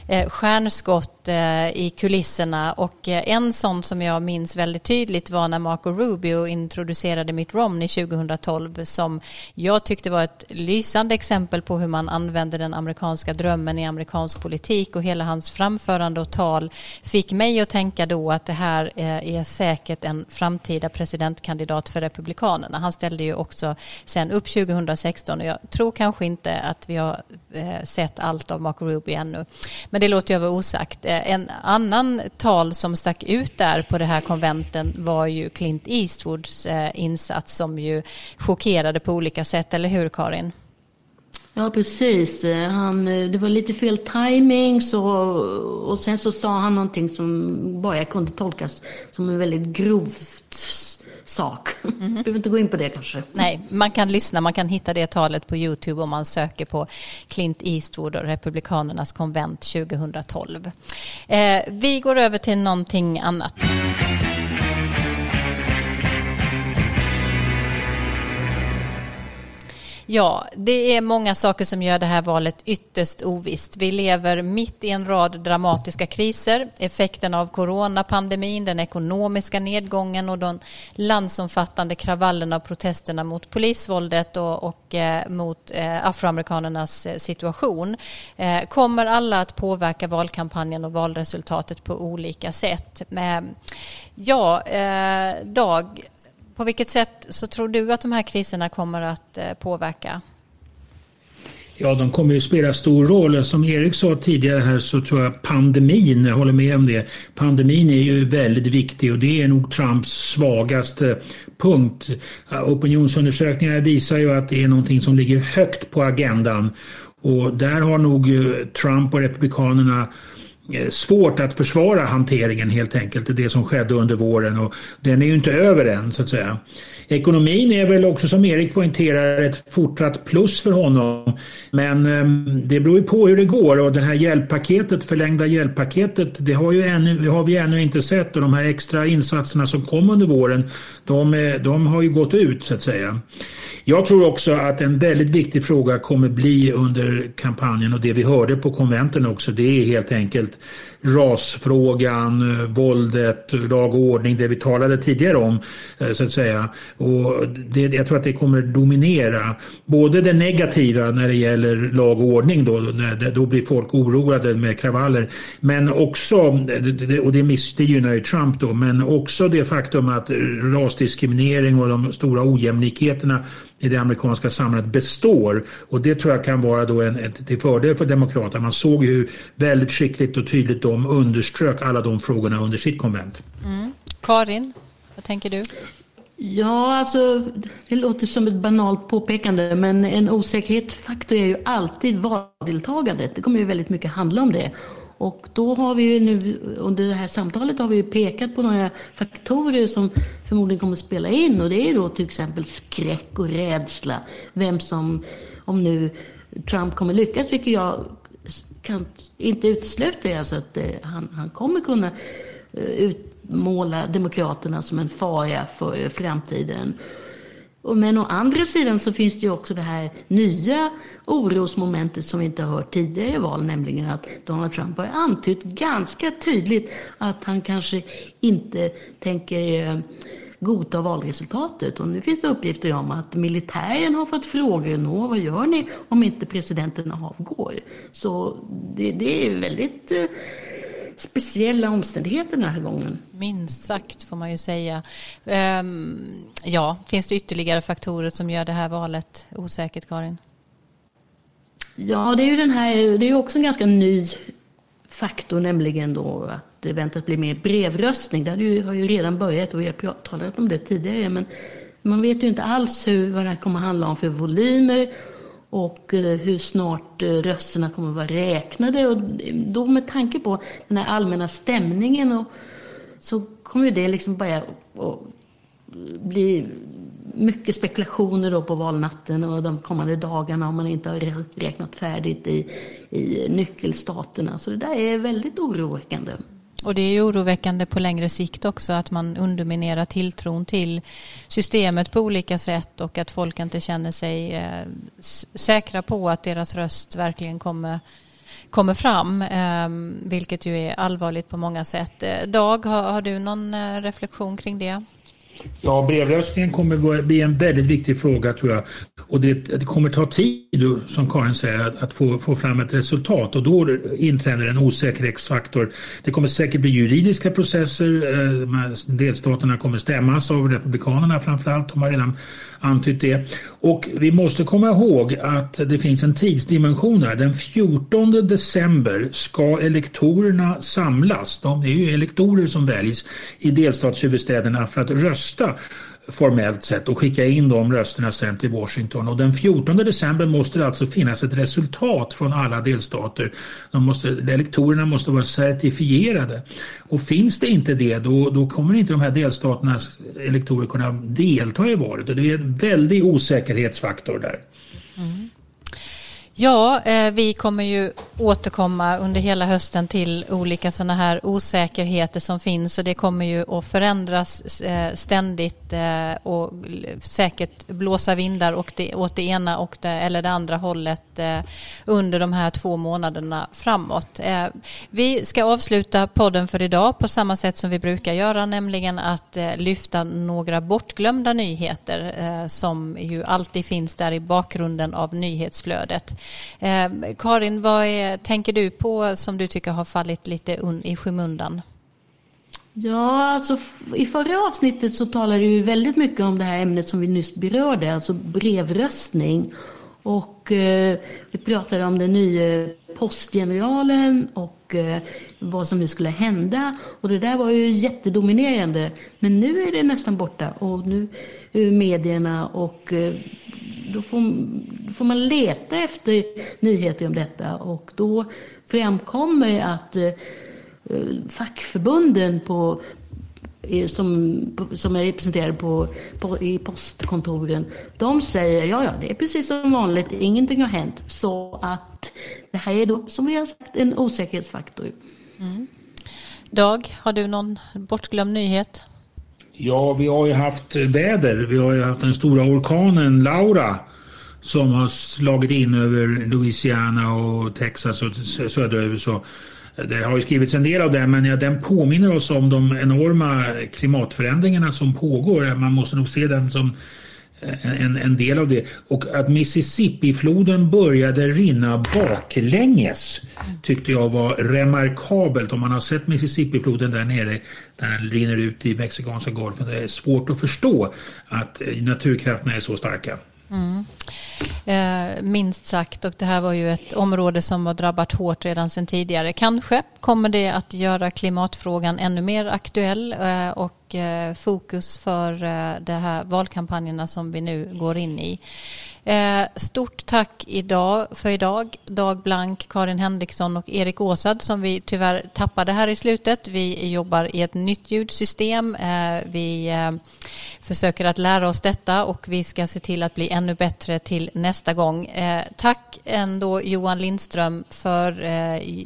Speaker 1: eh, stjärnskott Eh, i kulisserna och eh, en sån som jag minns väldigt tydligt var när Marco Rubio introducerade Mitt Romney 2012 som jag tyckte var ett lysande exempel på hur man använder den amerikanska drömmen i amerikansk politik och hela hans framförande och tal fick mig att tänka då att det här eh, är säkert en framtida presidentkandidat för Republikanerna. Han ställde ju också sen upp 2016 och jag tror kanske inte att vi har sett allt av Marco Rubio ännu. Men det låter jag vara osagt. En annan tal som stack ut där på det här konventen var ju Clint Eastwoods eh, insats som ju chockerade på olika sätt, eller hur Karin?
Speaker 7: Ja, precis. Eh, han, eh, det var lite fel timing så, och sen så sa han någonting som bara kunde tolkas som en väldigt grovt sak. (laughs) Mm. Behöver inte gå in på det kanske.
Speaker 1: Nej, man kan lyssna, man kan hitta det talet på Youtube om man söker på Clint Eastwood och Republikanernas konvent 2012. Eh, vi går över till någonting annat. Ja, det är många saker som gör det här valet ytterst ovisst. Vi lever mitt i en rad dramatiska kriser. Effekten av coronapandemin, den ekonomiska nedgången och de landsomfattande kravallerna och protesterna mot polisvåldet och, och eh, mot eh, afroamerikanernas eh, situation eh, kommer alla att påverka valkampanjen och valresultatet på olika sätt. Men, ja, eh, Dag, på vilket sätt så tror du att de här kriserna kommer att eh, påverka?
Speaker 6: Ja, de kommer ju spela stor roll. Som Erik sa tidigare här så tror jag pandemin, jag håller med om det, pandemin är ju väldigt viktig och det är nog Trumps svagaste punkt. Eh, opinionsundersökningar visar ju att det är någonting som ligger högt på agendan och där har nog eh, Trump och Republikanerna Eh, svårt att försvara hanteringen helt enkelt, det som skedde under våren och den är ju inte över än så att säga. Ekonomin är väl också som Erik poängterar ett fortsatt plus för honom. Men ehm, det beror ju på hur det går och det här hjälppaketet, förlängda hjälppaketet, det har, ju ännu, har vi ännu inte sett och de här extra insatserna som kom under våren, de, eh, de har ju gått ut så att säga. Jag tror också att en väldigt viktig fråga kommer bli under kampanjen och det vi hörde på konventen också, det är helt enkelt rasfrågan, våldet, lag och ordning, det vi talade tidigare om eh, så att säga. Och det, jag tror att det kommer dominera både det negativa när det gäller lag och ordning då, när, då blir folk oroade med kravaller. Men också, och det missgynnar ju Trump då, men också det faktum att rasdiskriminering och de stora ojämlikheterna i det amerikanska samhället består. Och det tror jag kan vara då en, en, till fördel för Demokraterna. Man såg ju hur väldigt skickligt och tydligt de underströk alla de frågorna under sitt konvent.
Speaker 1: Mm. Karin, vad tänker du?
Speaker 7: Ja, alltså det låter som ett banalt påpekande men en osäkerhetsfaktor är ju alltid valdeltagandet. Det kommer ju väldigt mycket handla om det. Och då har vi ju nu under det här samtalet har vi pekat på några faktorer som förmodligen kommer att spela in och det är då till exempel skräck och rädsla. Vem som, om nu Trump kommer lyckas, vilket jag kan inte utesluta, alltså att eh, han, han kommer kunna eh, utmåla Demokraterna som en fara för framtiden. Men å andra sidan så finns det ju också det här nya orosmomentet som vi inte har hört tidigare i val, nämligen att Donald Trump har antytt ganska tydligt att han kanske inte tänker eh, godta valresultatet. Och nu finns det uppgifter om att militären har fått frågor. Nå, vad gör ni om inte presidenten avgår? Så det, det är väldigt eh, speciella omständigheter den här gången.
Speaker 1: Minst sagt får man ju säga. Ehm, ja, finns det ytterligare faktorer som gör det här valet osäkert, Karin?
Speaker 7: Ja, det är ju den här, det är också en ganska ny faktor, nämligen då att det väntas bli mer brevröstning. Det har ju redan börjat och vi har talat om det tidigare. Men man vet ju inte alls hur, vad det här kommer att handla om för volymer och eh, hur snart eh, rösterna kommer att vara räknade. Och då med tanke på den här allmänna stämningen och, så kommer det liksom börja bli mycket spekulationer då på valnatten och de kommande dagarna om man inte har räknat färdigt i, i nyckelstaterna. Så det där är väldigt oroväckande.
Speaker 1: Och det är ju oroväckande på längre sikt också att man underminerar tilltron till systemet på olika sätt och att folk inte känner sig eh, säkra på att deras röst verkligen kommer kommer fram, ehm, vilket ju är allvarligt på många sätt. Eh, Dag, har, du någon eh, reflektion kring det?
Speaker 6: Ja, brevröstningen kommer bli en väldigt viktig fråga tror jag. Och det, det kommer ta tid, som Karin säger, att, att, få, få fram ett resultat och då inträder en osäkerhetsfaktor. Det kommer säkert bli juridiska processer. Eh, delstaterna kommer stämmas av republikanerna framförallt. De har redan antytt det. Och vi måste komma ihåg att det finns en tidsdimension här. Den 14 december ska elektorerna samlas. De, det är ju elektorer som väljs i delstatshuvudstäderna för att rösta formellt sett och skicka in de rösterna sen till Washington. Och den 14 december måste det alltså finnas ett resultat från alla delstater. De måste, elektorerna måste vara certifierade. Och finns det inte det då, då kommer inte de här delstaternas elektorer kunna delta i valet. Och det är en väldig osäkerhetsfaktor där. Mm.
Speaker 1: Ja, eh, vi kommer ju återkomma under hela hösten till olika sådana här osäkerheter som finns och det kommer ju att förändras eh, ständigt eh, och säkert blåsa vindar och det, åt det ena och det, eller det andra hållet eh, under de här två månaderna framåt. Eh, vi ska avsluta podden för idag på samma sätt som vi brukar göra, nämligen att eh, lyfta några bortglömda nyheter som ju alltid finns där i bakgrunden av nyhetsflödet. Eh, Karin, vad är, tänker du på som du tycker har fallit lite i skymundan?
Speaker 7: Ja, alltså i förra avsnittet så talade vi väldigt mycket om det här ämnet som vi nyss berörde, alltså brevröstning. Och eh, vi pratade om den nya postgeneralen och eh, vad som nu skulle hända. Och det där var ju jättedominerande. Men nu är det nästan borta och nu är medierna och eh, då får, då får man leta efter nyheter om detta och då framkommer att eh, fackförbunden på, eh, som, som är representerade på, på, i postkontoren, de säger ja, ja, det är precis som vanligt, ingenting har hänt. Så att det här är då, som vi har sagt, en osäkerhetsfaktor. Mm.
Speaker 1: Dag, har du någon bortglömd nyhet?
Speaker 6: Ja, vi har ju haft väder. Vi har ju haft den stora orkanen Laura som har slagit in över Louisiana och Texas och södra USA. Det har ju skrivits en del av det, men ja, den påminner oss om de enorma klimatförändringarna som pågår. Man måste nog se den som Eh, en, en del av det. Och att Mississippi-floden började rinna baklänges tyckte jag var remarkabelt. Om man har sett Mississippi-floden där nere, där den rinner ut i Mexikanska golfen, det är svårt att förstå att eh, naturkrafterna är så starka. Mm.
Speaker 1: Eh, minst sagt och det här var ju ett område som har drabbat hårt redan sedan tidigare. Kanske kommer det att göra klimatfrågan ännu mer aktuell eh, och eh, fokus för eh, de här valkampanjerna som vi nu går in i. Stort tack idag för idag. Dag Blank, Karin Henriksson och Erik Åsad som vi tyvärr tappade här i slutet. Vi jobbar i ett nytt ljudsystem. Vi försöker att lära oss detta och vi ska se till att bli ännu bättre till nästa gång. Tack ändå Johan Lindström för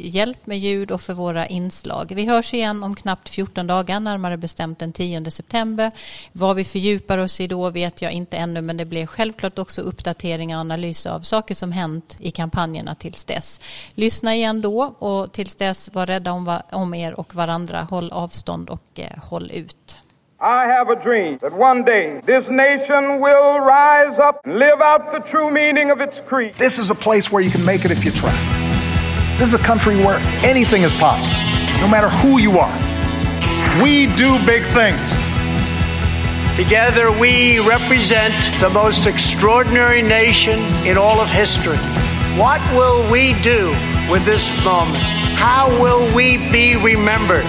Speaker 1: hjälp med ljud och för våra inslag. Vi hörs igen om knappt 14 dagar, närmare bestämt den 10 september. Vad vi fördjupar oss i då vet jag inte ännu men det blir självklart också uppdateringar och analyser av saker som hänt i kampanjerna tills dess. Lyssna igen då och tills dess var rädda om, om er och varandra. Håll avstånd och eh, håll ut.
Speaker 2: I have a dream that one day this nation will rise up and live out the true meaning of its creed.
Speaker 3: This is a place where you can make it if you try. This is a country where anything is possible, no matter who you are. We do big things.
Speaker 4: Together, we represent the most extraordinary nation in all of history. What will we do with this moment? How will we be remembered?